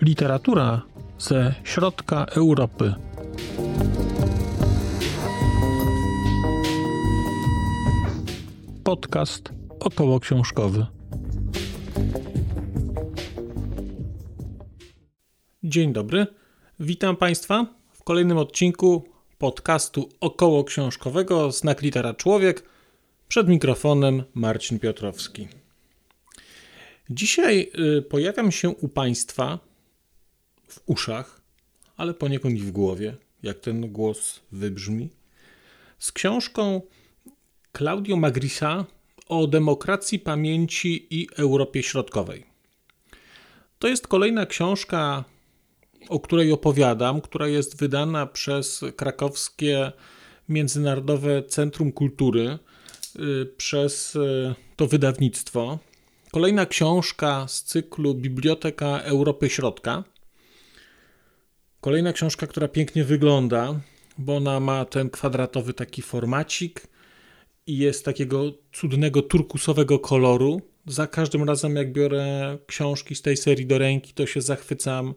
Literatura ze środka Europy. Podcast około książkowy. Dzień dobry. Witam Państwa w kolejnym odcinku podcastu około książkowego Znak Litera Człowiek. Przed mikrofonem Marcin Piotrowski. Dzisiaj y, pojawiam się u Państwa w uszach, ale poniekąd i w głowie, jak ten głos wybrzmi, z książką Claudio Magrisa o demokracji, pamięci i Europie Środkowej. To jest kolejna książka, o której opowiadam, która jest wydana przez krakowskie Międzynarodowe Centrum Kultury, y, przez y, to wydawnictwo. Kolejna książka z cyklu Biblioteka Europy Środka. Kolejna książka, która pięknie wygląda, bo ona ma ten kwadratowy taki formacik i jest takiego cudnego turkusowego koloru. Za każdym razem, jak biorę książki z tej serii do ręki, to się zachwycam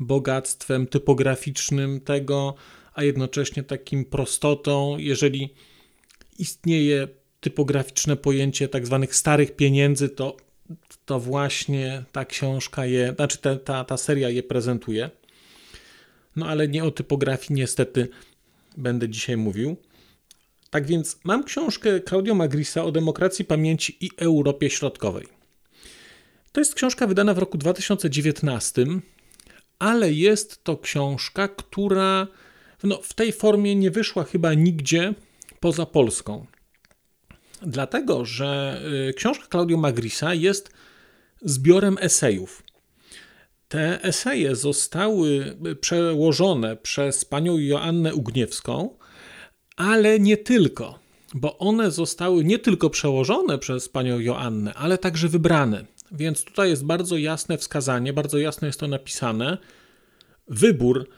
bogactwem typograficznym tego, a jednocześnie takim prostotą. Jeżeli istnieje typograficzne pojęcie tak zwanych starych pieniędzy, to, to właśnie ta książka je, znaczy ta, ta, ta seria je prezentuje. No ale nie o typografii niestety będę dzisiaj mówił. Tak więc mam książkę Claudio Magrisa o demokracji, pamięci i Europie Środkowej. To jest książka wydana w roku 2019, ale jest to książka, która no, w tej formie nie wyszła chyba nigdzie poza Polską. Dlatego, że y, książka Claudio Magrisa jest zbiorem esejów. Te eseje zostały przełożone przez panią Joannę Ugniewską, ale nie tylko, bo one zostały nie tylko przełożone przez panią Joannę, ale także wybrane. Więc tutaj jest bardzo jasne wskazanie, bardzo jasno jest to napisane. Wybór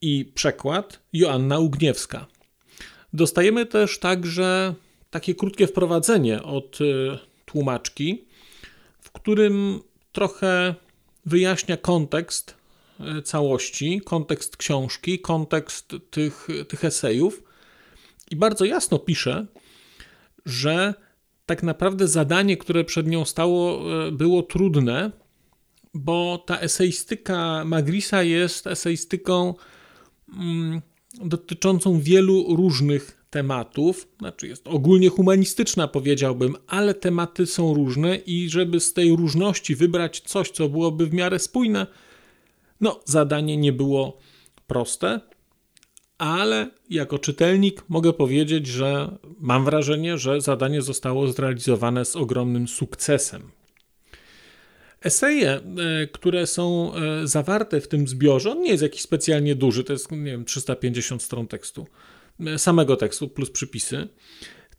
i przekład Joanna Ugniewska. Dostajemy też także takie krótkie wprowadzenie od y, tłumaczki, w którym trochę wyjaśnia kontekst e, całości, kontekst książki, kontekst tych, tych esejów i bardzo jasno pisze, że tak naprawdę zadanie, które przed nią stało, e, było trudne, bo ta eseistyka Magrisa jest eseistyką mm, dotyczącą wielu różnych tematów, znaczy jest ogólnie humanistyczna, powiedziałbym, ale tematy są różne i żeby z tej różności wybrać coś, co byłoby w miarę spójne, no, zadanie nie było proste, ale jako czytelnik mogę powiedzieć, że mam wrażenie, że zadanie zostało zrealizowane z ogromnym sukcesem. Eseje, e, które są e, zawarte w tym zbiorze, on nie jest jakiś specjalnie duży, to jest, nie wiem, 350 stron tekstu samego tekstu plus przypisy.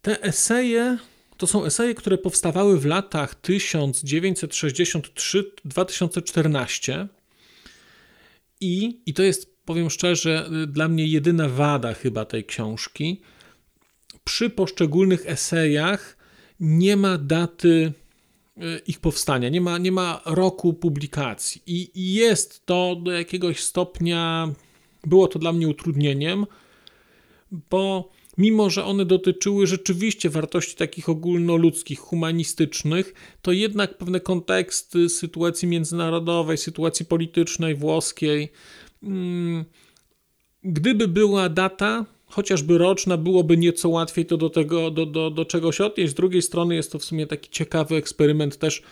Te eseje to są eseje, które powstawały w latach 1963-2014 i, i to jest, powiem szczerze, dla mnie jedyna wada chyba tej książki. Przy poszczególnych esejach nie ma daty e, ich powstania, nie ma, nie ma roku publikacji. I, I jest to do jakiegoś stopnia, było to dla mnie utrudnieniem, bo mimo że one dotyczyły rzeczywiście wartości takich ogólnoludzkich, humanistycznych, to jednak pewne konteksty sytuacji międzynarodowej, sytuacji politycznej, włoskiej. Mm, gdyby była data, chociażby roczna, byłoby nieco łatwiej to do, tego, do, do, do czegoś odnieść. Z drugiej strony jest to w sumie taki ciekawy eksperyment też,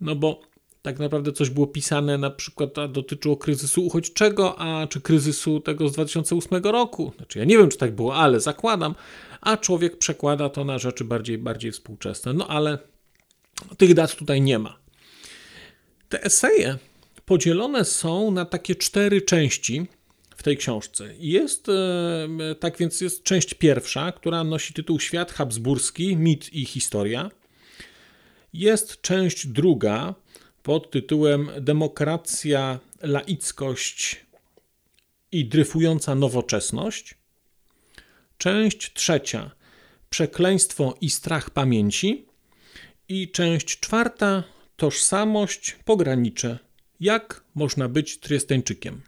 no bo tak naprawdę coś było pisane, na przykład a dotyczyło kryzysu uchodźczego, a czy kryzysu tego z 2008 roku. Znaczy, ja nie wiem, czy tak było, ale zakładam, a człowiek przekłada to na rzeczy bardziej, bardziej współczesne. No ale tych dat tutaj nie ma. Te eseje podzielone są na takie cztery części w tej książce. Jest, e, tak więc jest część pierwsza, która nosi tytuł Świat Habsburski, mit i historia. Jest część druga, pod tytułem Demokracja, laickość i dryfująca nowoczesność. część trzecia Przekleństwo i strach pamięci i część czwarta Tożsamość, pogranicze. Jak można być Triesteńczykiem?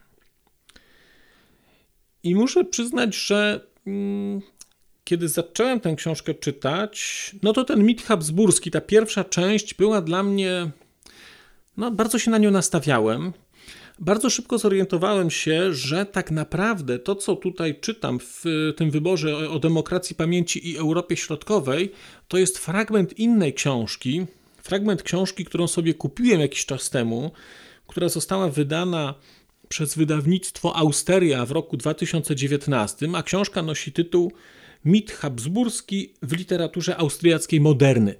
I muszę przyznać, że mm, kiedy zacząłem tę książkę czytać, no to ten mit habsburski, ta pierwsza część była dla mnie, no bardzo się na nią nastawiałem. Bardzo szybko zorientowałem się, że tak naprawdę to, co tutaj czytam w tym wyborze o demokracji pamięci i Europie Środkowej, to jest fragment innej książki, fragment książki, którą sobie kupiłem jakiś czas temu, która została wydana przez wydawnictwo Austeria w roku 2019, a książka nosi tytuł Mit Habsburski w literaturze austriackiej moderny.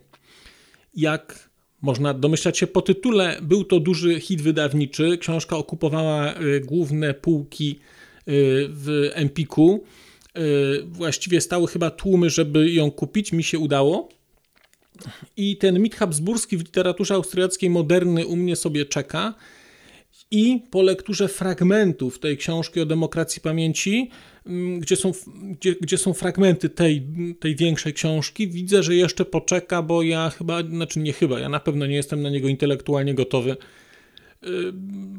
Jak można domyślać się po tytule, był to duży hit wydawniczy. Książka okupowała y, główne półki y, w Empiku. Y, właściwie stały chyba tłumy, żeby ją kupić. Mi się udało. I ten mit habsburski w literaturze austriackiej moderny u mnie sobie czeka. I po lekturze fragmentów tej książki o demokracji pamięci, mm, gdzie są, gdzie, gdzie są fragmenty tej, tej większej książki, widzę, że jeszcze poczeka, bo ja chyba, znaczy nie chyba, ja na pewno nie jestem na niego intelektualnie gotowy. Y,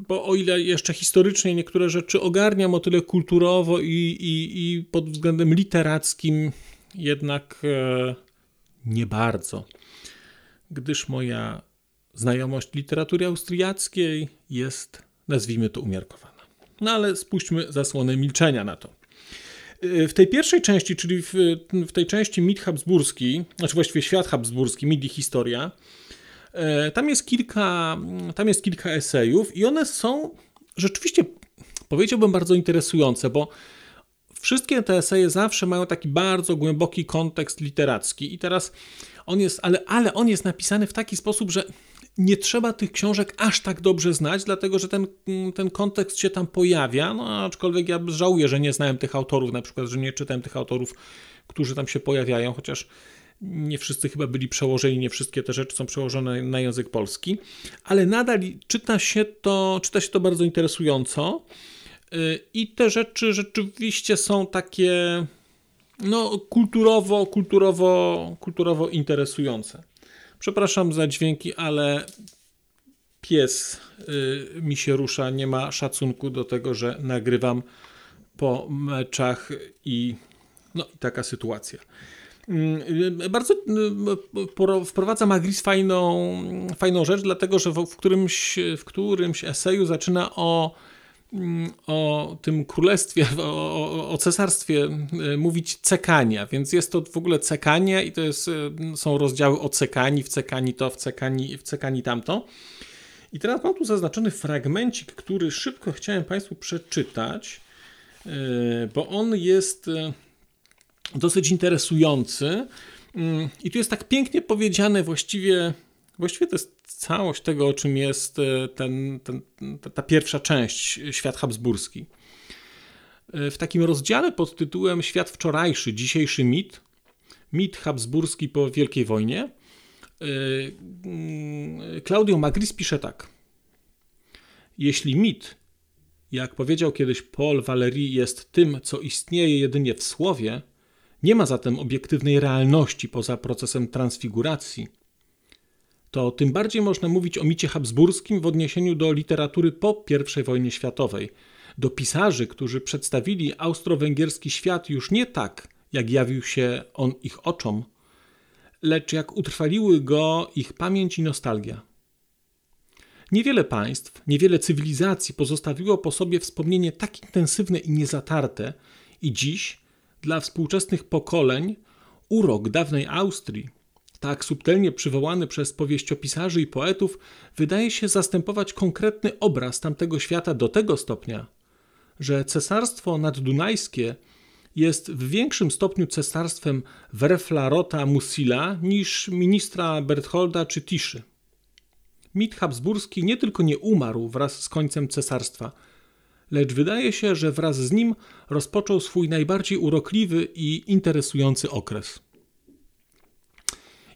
bo o ile jeszcze historycznie niektóre rzeczy ogarniam, o tyle kulturowo i, i, i pod względem literackim jednak e, nie bardzo. Gdyż moja znajomość literatury austriackiej jest, nazwijmy to, umiarkowana. No ale spuśćmy zasłonę milczenia na to. W tej pierwszej części, czyli w, w tej części mit habsburski, znaczy właściwie świat habsburski, mit i historia, e, tam jest kilka, tam jest kilka esejów i one są rzeczywiście, powiedziałbym, bardzo interesujące, bo wszystkie te eseje zawsze mają taki bardzo głęboki kontekst literacki i teraz on jest, ale, ale on jest napisany w taki sposób, że nie trzeba tych książek aż tak dobrze znać, dlatego że ten, ten kontekst się tam pojawia, no aczkolwiek ja żałuję, że nie znałem tych autorów, na przykład, że nie czytałem tych autorów, którzy tam się pojawiają, chociaż nie wszyscy chyba byli przełożeni, nie wszystkie te rzeczy są przełożone na język polski, ale nadal czyta się to, czyta się to bardzo interesująco y, i te rzeczy rzeczywiście są takie no, kulturowo, kulturowo, kulturowo interesujące. Przepraszam za dźwięki, ale pies y, mi się rusza, nie ma szacunku do tego, że nagrywam po meczach i no taka sytuacja. Y, bardzo y, wprowadza Magris fajną, fajną rzecz, dlatego że w, w, którymś, w którymś eseju zaczyna o Mm, o tym królestwie, o, o, cesarstwie e, mówić cekania, więc jest to w ogóle cekania i to jest, e, są rozdziały o cekani, w cekani to, w cekani, w cekani tamto. I teraz mam tu zaznaczony fragmencik, który szybko chciałem Państwu przeczytać, e, bo on jest dosyć interesujący. Mm, I tu jest tak pięknie powiedziane właściwie Właściwie to jest całość tego, o czym jest e, ten, ten, ta pierwsza część, Świat Habsburski. E, w takim rozdziale pod tytułem Świat wczorajszy, dzisiejszy mit, mit habsburski po Wielkiej Wojnie, e, mm, Claudio Magris pisze tak. Jeśli mit, jak powiedział kiedyś Paul Valéry, jest tym, co istnieje jedynie w słowie, nie ma zatem obiektywnej realności poza procesem transfiguracji – to tym bardziej można mówić o micie habsburskim w odniesieniu do literatury po I wojnie światowej, do pisarzy, którzy przedstawili austro-węgierski świat już nie tak, jak jawił się on ich oczom, lecz jak utrwaliły go ich pamięć i nostalgia. Niewiele państw, niewiele cywilizacji pozostawiło po sobie wspomnienie tak intensywne i niezatarte, i dziś, dla współczesnych pokoleń, urok dawnej Austrii tak subtelnie przywołany przez powieściopisarzy i poetów, wydaje się zastępować konkretny obraz tamtego świata do tego stopnia, że cesarstwo naddunajskie jest w większym stopniu cesarstwem Werfla Musila niż ministra Bertholda czy Tiszy. Mit habsburski nie tylko nie umarł wraz z końcem cesarstwa, lecz wydaje się, że wraz z nim rozpoczął swój najbardziej urokliwy i interesujący okres.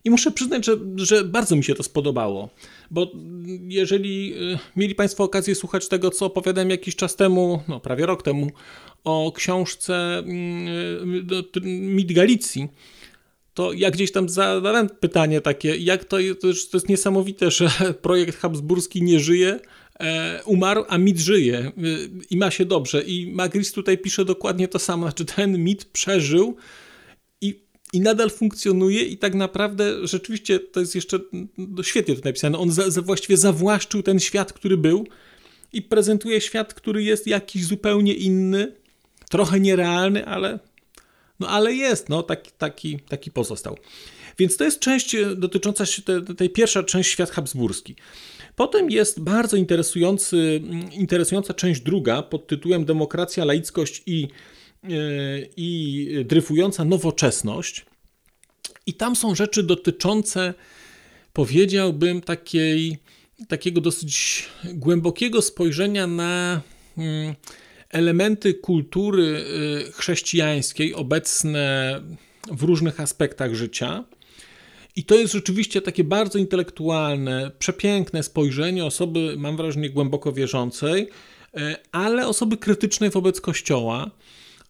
I muszę przyznać, że, że bardzo mi się to spodobało, bo jeżeli y, mieli Państwo okazję słuchać tego, co opowiadałem jakiś czas temu, no prawie rok temu, o książce mm, y, Mit Galicji, to ja gdzieś tam zadałem pytanie takie, jak to, jest, to jest niesamowite, że projekt habsburski nie żyje, e, umarł, a mit żyje e, i ma się dobrze. I Magris tutaj pisze dokładnie to samo, znaczy ten mit przeżył i, nadal funkcjonuje i tak naprawdę rzeczywiście to jest jeszcze no, świetnie to napisane. On za, za właściwie zawłaszczył ten świat, który był i prezentuje świat, który jest jakiś zupełnie inny, trochę nierealny, ale no ale jest, no taki, taki, taki pozostał. Więc to jest część e, dotycząca tej, tej pierwsza część świat habsburski. Potem jest bardzo interesujący, interesująca część druga pod tytułem Demokracja, laickość i, i dryfująca nowoczesność. I tam są rzeczy dotyczące, powiedziałbym, takiej, takiego dosyć głębokiego spojrzenia na hmm, elementy kultury y, chrześcijańskiej obecne w różnych aspektach życia. I to jest rzeczywiście takie bardzo intelektualne, przepiękne spojrzenie osoby, mam wrażenie, głęboko wierzącej, y, ale osoby krytycznej wobec Kościoła,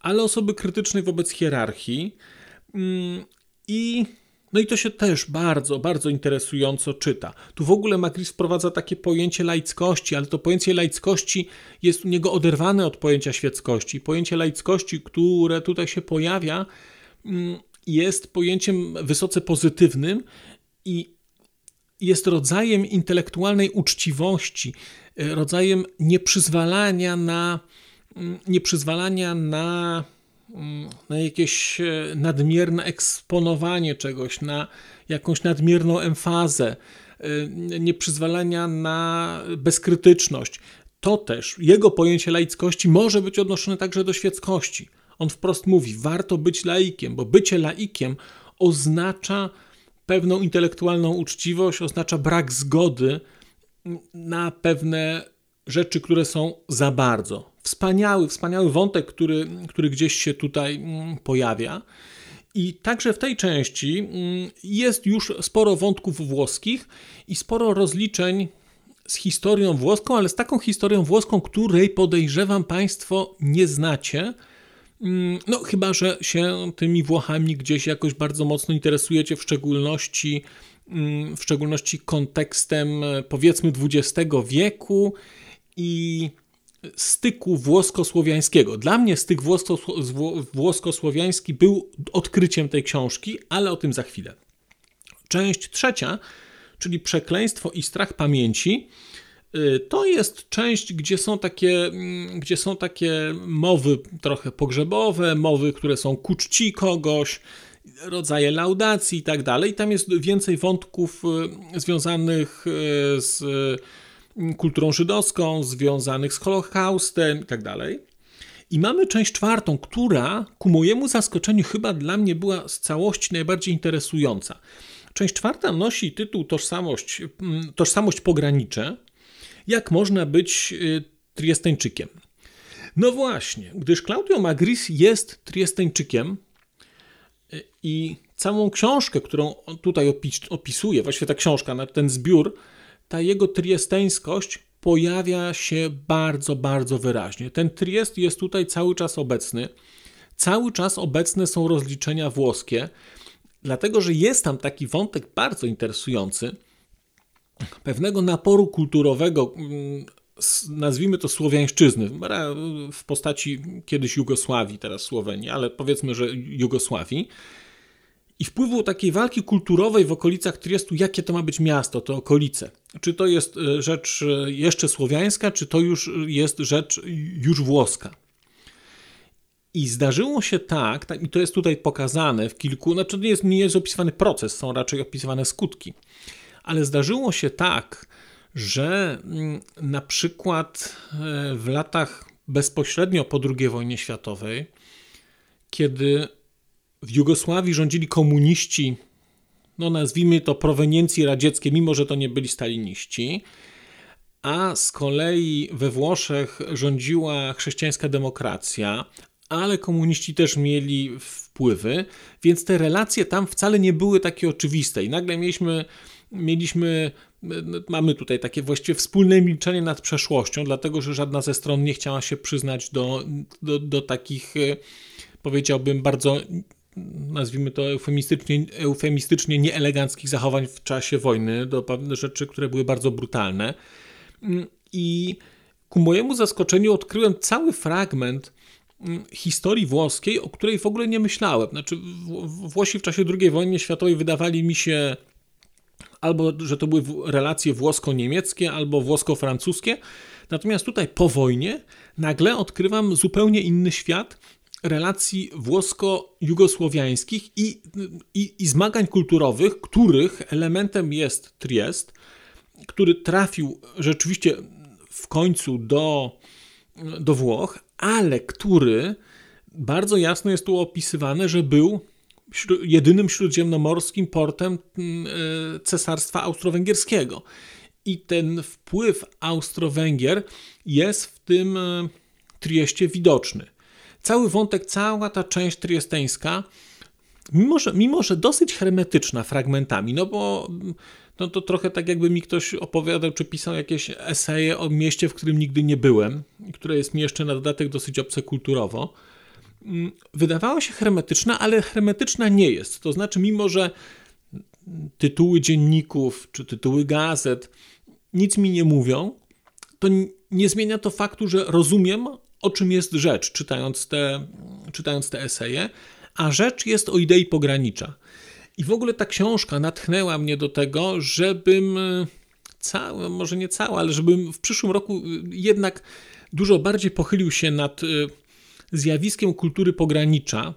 ale osoby krytycznej wobec hierarchii. Mm, I no i to się też bardzo, bardzo interesująco czyta. Tu w ogóle Magris wprowadza takie pojęcie laickości, ale to pojęcie laickości jest u niego oderwane od pojęcia świeckości. Pojęcie laickości, które tutaj się pojawia, mm, jest pojęciem wysoce pozytywnym i jest rodzajem intelektualnej uczciwości, e, rodzajem nieprzyzwalania na, nieprzyzwalania na na jakieś e, nadmierne eksponowanie czegoś, na jakąś nadmierną emfazę, e, nieprzyzwalania na bezkrytyczność. To też, jego pojęcie laickości może być odnoszone także do świeckości. On wprost mówi, warto być laikiem, bo bycie laikiem oznacza pewną intelektualną uczciwość, oznacza brak zgody na pewne rzeczy, które są za bardzo wspaniały, wspaniały wątek, który, który gdzieś się tutaj mm, pojawia. I także w tej części mm, jest już sporo wątków włoskich i sporo rozliczeń z historią włoską, ale z taką historią włoską, której podejrzewam Państwo nie znacie. Mm, no, chyba, że się tymi Włochami gdzieś jakoś bardzo mocno interesujecie, w szczególności, w szczególności kontekstem powiedzmy XX wieku i styku włosko-słowiańskiego. Dla mnie styk włosko-słowiański był odkryciem tej książki, ale o tym za chwilę. Część trzecia, czyli Przekleństwo i strach pamięci, y, to jest część, gdzie są takie, mm, gdzie są takie mowy trochę pogrzebowe, mowy, które są ku czci kogoś, rodzaje laudacji i tak dalej. Tam jest więcej wątków y, związanych y, z kulturą żydowską, związanych z Holokaustem itd. Tak I mamy część czwartą, która ku mojemu zaskoczeniu chyba dla mnie była z całości najbardziej interesująca. Część czwarta nosi tytuł Tożsamość, mm, tożsamość pogranicze. Jak można być y, Triesteńczykiem? No właśnie, gdyż Claudio Magris jest Triesteńczykiem y, i całą książkę, którą tutaj opis, opisuje, właściwie ta książka, ten zbiór, ta jego triesteńskość pojawia się bardzo, bardzo wyraźnie. Ten Triest jest tutaj cały czas obecny. Cały czas obecne są rozliczenia włoskie, dlatego że jest tam taki wątek bardzo interesujący pewnego naporu kulturowego, mm, nazwijmy to słowiańszczyzny, w postaci kiedyś Jugosławii, teraz Słowenii, ale powiedzmy, że Jugosławii i wpływu takiej walki kulturowej w okolicach Triestu, jakie to ma być miasto, to okolice. Czy to jest e, rzecz e, jeszcze słowiańska, czy to już jest rzecz już włoska. I zdarzyło się tak, tak, i to jest tutaj pokazane w kilku, znaczy nie jest, nie jest opisywany proces, są raczej opisywane skutki, ale zdarzyło się tak, że mm, na przykład e, w latach bezpośrednio po II wojnie światowej, kiedy w Jugosławii rządzili komuniści, no nazwijmy to proweniencji radzieckiej, mimo że to nie byli staliniści, a z kolei we Włoszech rządziła chrześcijańska demokracja, ale komuniści też mieli wpływy, więc te relacje tam wcale nie były takie oczywiste. I nagle mieliśmy, mieliśmy mamy tutaj takie właściwie wspólne milczenie nad przeszłością, dlatego że żadna ze stron nie chciała się przyznać do, do, do takich, powiedziałbym, bardzo nazwijmy to eufemistycznie, eufemistycznie nieeleganckich zachowań w czasie wojny, do pewnych rzeczy, które były bardzo brutalne. Mm, I ku mojemu zaskoczeniu odkryłem cały fragment mm, historii włoskiej, o której w ogóle nie myślałem. Znaczy, Włosi w czasie II wojny światowej wydawali mi się albo, że to były relacje włosko-niemieckie, albo włosko-francuskie. Natomiast tutaj po wojnie nagle odkrywam zupełnie inny świat relacji włosko-jugosłowiańskich i, i, i zmagań kulturowych, których elementem jest Triest, który trafił rzeczywiście w końcu do, do Włoch, ale który bardzo jasno jest tu opisywany, że był jedynym śródziemnomorskim portem mm, e, Cesarstwa Austro-Węgierskiego. I ten wpływ Austro-Węgier jest w tym e, Trieście widoczny. Cały wątek, cała ta część triesteńska, mimo że, mimo że dosyć hermetyczna fragmentami, no bo no to trochę tak jakby mi ktoś opowiadał, czy pisał jakieś eseje o mieście, w którym nigdy nie byłem, które jest mi jeszcze na dodatek dosyć obce kulturowo, mm, wydawała się hermetyczna, ale hermetyczna nie jest. To znaczy, mimo że tytuły dzienników czy tytuły gazet nic mi nie mówią, to nie zmienia to faktu, że rozumiem, o czym jest rzecz, czytając te, czytając te eseje, a rzecz jest o idei pogranicza. I w ogóle ta książka natchnęła mnie do tego, żebym e, cały, może nie cały, ale żebym w przyszłym roku e, jednak dużo bardziej pochylił się nad e, zjawiskiem kultury pogranicza,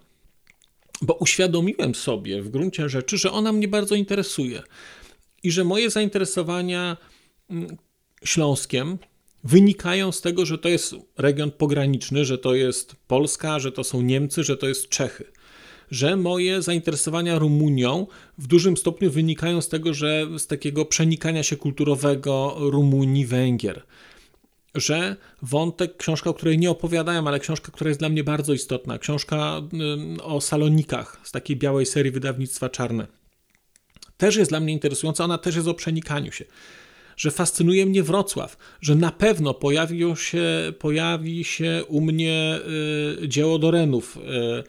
bo uświadomiłem sobie w gruncie rzeczy, że ona mnie bardzo interesuje i że moje zainteresowania mm, Śląskiem wynikają z tego, że to jest region pograniczny, że to jest Polska, że to są Niemcy, że to jest Czechy że moje zainteresowania Rumunią w dużym stopniu wynikają z tego, że z takiego przenikania się kulturowego Rumunii, Węgier. Że wątek, książka, o której nie opowiadałem, ale książka, która jest dla mnie bardzo istotna, książka o salonikach z takiej białej serii wydawnictwa Czarne, też jest dla mnie interesująca, ona też jest o przenikaniu się że fascynuje mnie Wrocław, że na pewno pojawi się, pojawi się u mnie y, dzieło Dorenów, y,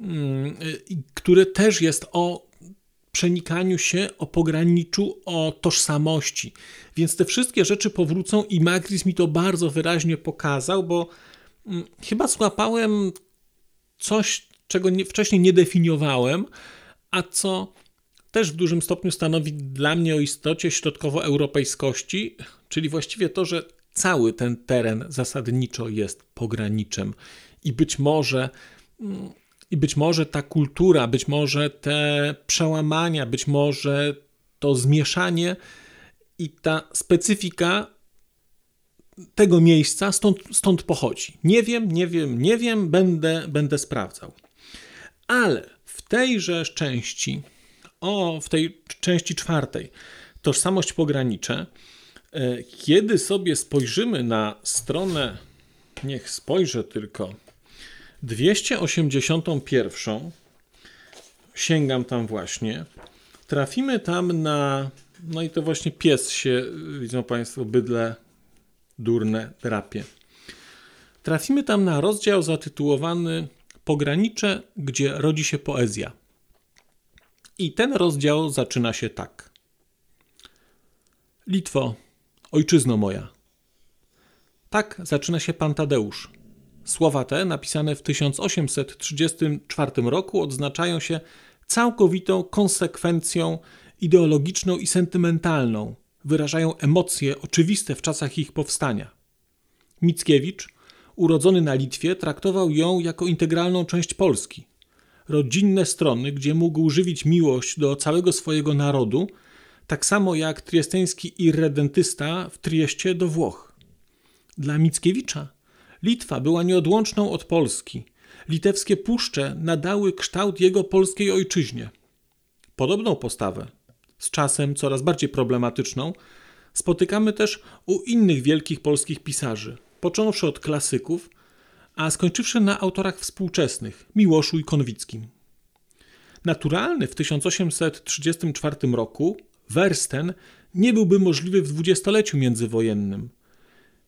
Mm, które też jest o przenikaniu się, o pograniczu, o tożsamości. Więc te wszystkie rzeczy powrócą i Magris mi to bardzo wyraźnie pokazał, bo mm, chyba złapałem coś, czego nie, wcześniej nie definiowałem, a co też w dużym stopniu stanowi dla mnie o istocie środkowoeuropejskości, czyli właściwie to, że cały ten teren zasadniczo jest pograniczem i być może mm, i być może ta kultura, być może te przełamania, być może to zmieszanie i ta specyfika tego miejsca stąd, stąd pochodzi. Nie wiem, nie wiem, nie wiem, będę, będę sprawdzał. Ale w tejże części, o, w tej części czwartej, tożsamość pogranicze, e, kiedy sobie spojrzymy na stronę, niech spojrzę tylko, 281. Sięgam tam właśnie. Trafimy tam na. No i to właśnie pies się, widzą Państwo, bydle durne drapie. Trafimy tam na rozdział zatytułowany Pogranicze, gdzie rodzi się poezja. I ten rozdział zaczyna się tak. Litwo, ojczyzno moja. Tak zaczyna się pan Tadeusz. Słowa te, napisane w 1834 roku, odznaczają się całkowitą konsekwencją ideologiczną i sentymentalną, wyrażają emocje oczywiste w czasach ich powstania. Mickiewicz, urodzony na Litwie, traktował ją jako integralną część Polski. Rodzinne strony, gdzie mógł żywić miłość do całego swojego narodu, tak samo jak triesteński irredentysta w Trieście do Włoch. Dla Mickiewicza Litwa była nieodłączną od Polski. Litewskie puszcze nadały kształt jego polskiej ojczyźnie. Podobną postawę, z czasem coraz bardziej problematyczną, spotykamy też u innych wielkich polskich pisarzy, począwszy od klasyków, a skończywszy na autorach współczesnych Miłoszu i Konwickim. Naturalny w 1834 roku wers ten nie byłby możliwy w dwudziestoleciu międzywojennym,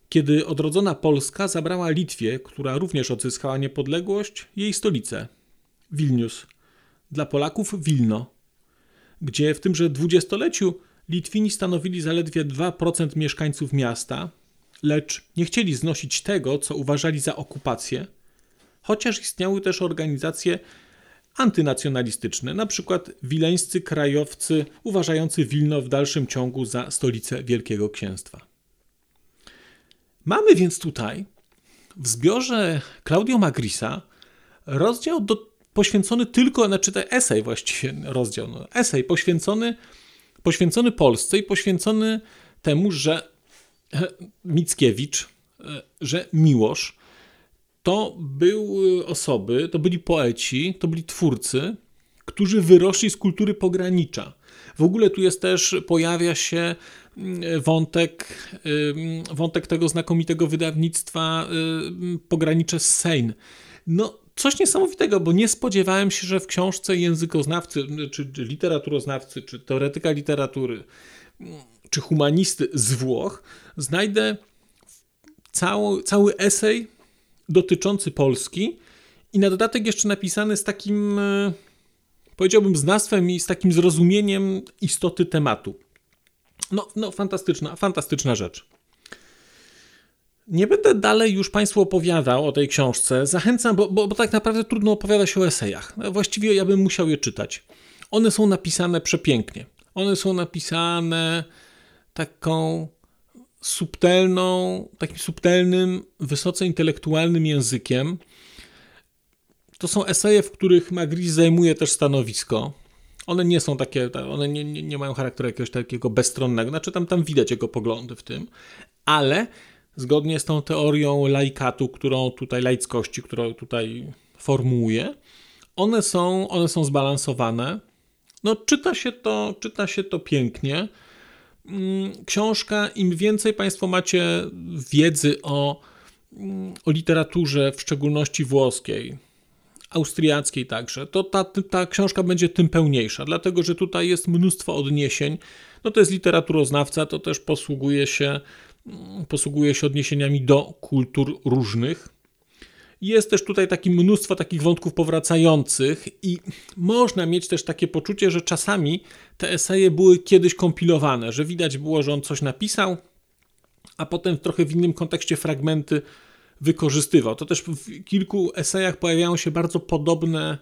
kiedy odrodzona Polska zabrała Litwie, która również odzyskała niepodległość, jej stolicę Wilnius, dla Polaków Wilno, gdzie w tymże dwudziestoleciu Litwini stanowili zaledwie 2% mieszkańców miasta, lecz nie chcieli znosić tego, co uważali za okupację, chociaż istniały też organizacje antynacjonalistyczne, na przykład wileńscy krajowcy uważający Wilno w dalszym ciągu za stolicę Wielkiego Księstwa. Mamy więc tutaj w zbiorze Claudio Magrisa rozdział do, poświęcony tylko, znaczy ten esej właściwie, rozdział, no, esej poświęcony, poświęcony Polsce i poświęcony temu, że Mickiewicz, że Miłosz to były osoby, to byli poeci, to byli twórcy, którzy wyrośli z kultury pogranicza. W ogóle tu jest też, pojawia się mm, wątek, wątek tego znakomitego wydawnictwa Pogranicze z Sejn. No, coś niesamowitego, bo nie spodziewałem się, że w książce językoznawcy, czy, czy literaturoznawcy, czy teoretyka literatury, czy humanisty z Włoch znajdę cały, cały esej dotyczący Polski i na dodatek jeszcze napisany z takim, e, powiedziałbym, znawstwem i z takim zrozumieniem istoty tematu. No, no fantastyczna, fantastyczna rzecz. Nie będę dalej już Państwu opowiadał o tej książce. Zachęcam, bo, bo, bo tak naprawdę trudno opowiadać o esejach. Właściwie ja bym musiał je czytać. One są napisane przepięknie. One są napisane taką subtelną, takim subtelnym, wysoce intelektualnym językiem. To są eseje, w których Magritte zajmuje też stanowisko. One nie są takie, one nie, nie, nie mają charakteru jakiegoś takiego bezstronnego, znaczy tam, tam widać jego poglądy w tym, ale zgodnie z tą teorią laikatu, którą tutaj, laickości, którą tutaj formułuje, one są, one są zbalansowane. No, czyta się to, czyta się to pięknie. Mm, książka, im więcej Państwo macie wiedzy o, mm, o literaturze, w szczególności włoskiej, austriackiej także, to ta, ta książka będzie tym pełniejsza, dlatego że tutaj jest mnóstwo odniesień. No to jest literaturoznawca, to też posługuje się, mm, posługuje się odniesieniami do kultur różnych. Jest też tutaj takie mnóstwo takich wątków powracających i można mieć też takie poczucie, że czasami te eseje były kiedyś kompilowane, że widać było, że on coś napisał, a potem trochę w innym kontekście fragmenty wykorzystywał. To też w kilku esejach pojawiają się bardzo podobne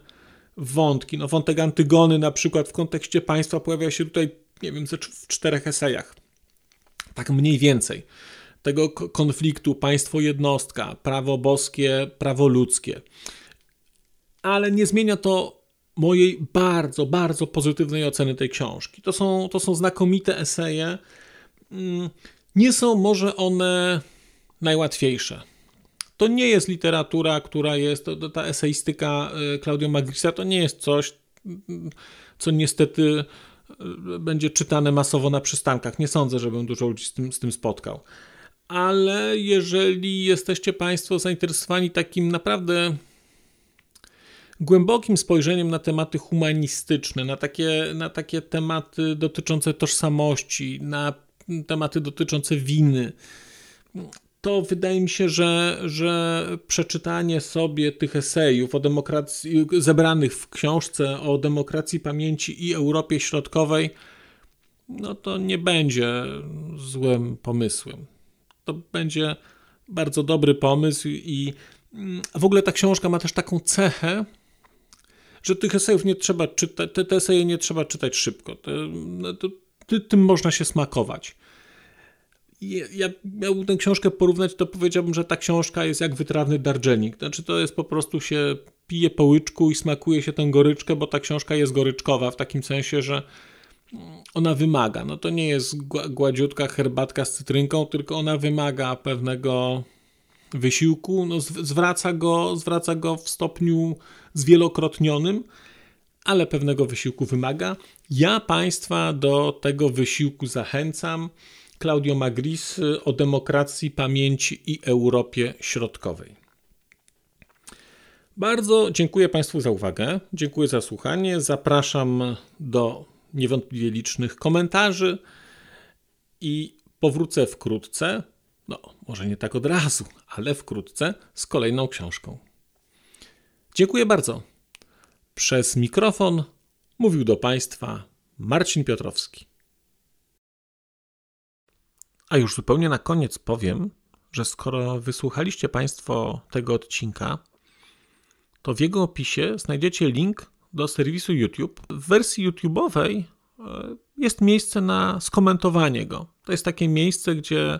wątki. No, wątek Antygony na przykład w kontekście państwa pojawia się tutaj, nie wiem, w czterech esejach. Tak mniej więcej tego konfliktu państwo-jednostka, prawo boskie, prawo ludzkie. Ale nie zmienia to mojej bardzo, bardzo pozytywnej oceny tej książki. To są, to są znakomite eseje. Mm, nie są może one najłatwiejsze. To nie jest literatura, która jest, ta eseistyka y, Claudio Magrisa to nie jest coś, co niestety y, będzie czytane masowo na przystankach. Nie sądzę, żebym dużo ludzi z tym, z tym spotkał ale jeżeli jesteście Państwo zainteresowani takim naprawdę głębokim spojrzeniem na tematy humanistyczne, na takie, na takie tematy dotyczące tożsamości, na tematy dotyczące winy, to wydaje mi się, że, że przeczytanie sobie tych esejów o demokracji, zebranych w książce o demokracji pamięci i Europie Środkowej, no to nie będzie złym pomysłem. To będzie bardzo dobry pomysł i mm, w ogóle ta książka ma też taką cechę, że tych esejów nie trzeba czytać, te, te eseje nie trzeba czytać szybko. Te, no, tym można się smakować. Ja, miałbym tę książkę porównać, to powiedziałbym, że ta książka jest jak wytrawny dardżenik. Znaczy to jest po prostu się pije po łyczku i smakuje się tę goryczkę, bo ta książka jest goryczkowa w takim sensie, że ona wymaga. No to nie jest gładziutka herbatka z cytrynką, tylko ona wymaga pewnego wysiłku, no zwraca, go, zwraca go w stopniu zwielokrotnionym, ale pewnego wysiłku wymaga. Ja Państwa do tego wysiłku zachęcam. Claudio Magris o demokracji, pamięci i Europie Środkowej. Bardzo dziękuję Państwu za uwagę, dziękuję za słuchanie. Zapraszam do niewątpliwie licznych komentarzy i powrócę wkrótce, no może nie tak od razu, ale wkrótce z kolejną książką. Dziękuję bardzo. Przez mikrofon mówił do Państwa Marcin Piotrowski. A już zupełnie na koniec powiem, że skoro wysłuchaliście Państwo tego odcinka, to w jego opisie znajdziecie link do serwisu YouTube. W wersji YouTube'owej e, jest miejsce na skomentowanie go. To jest takie miejsce, gdzie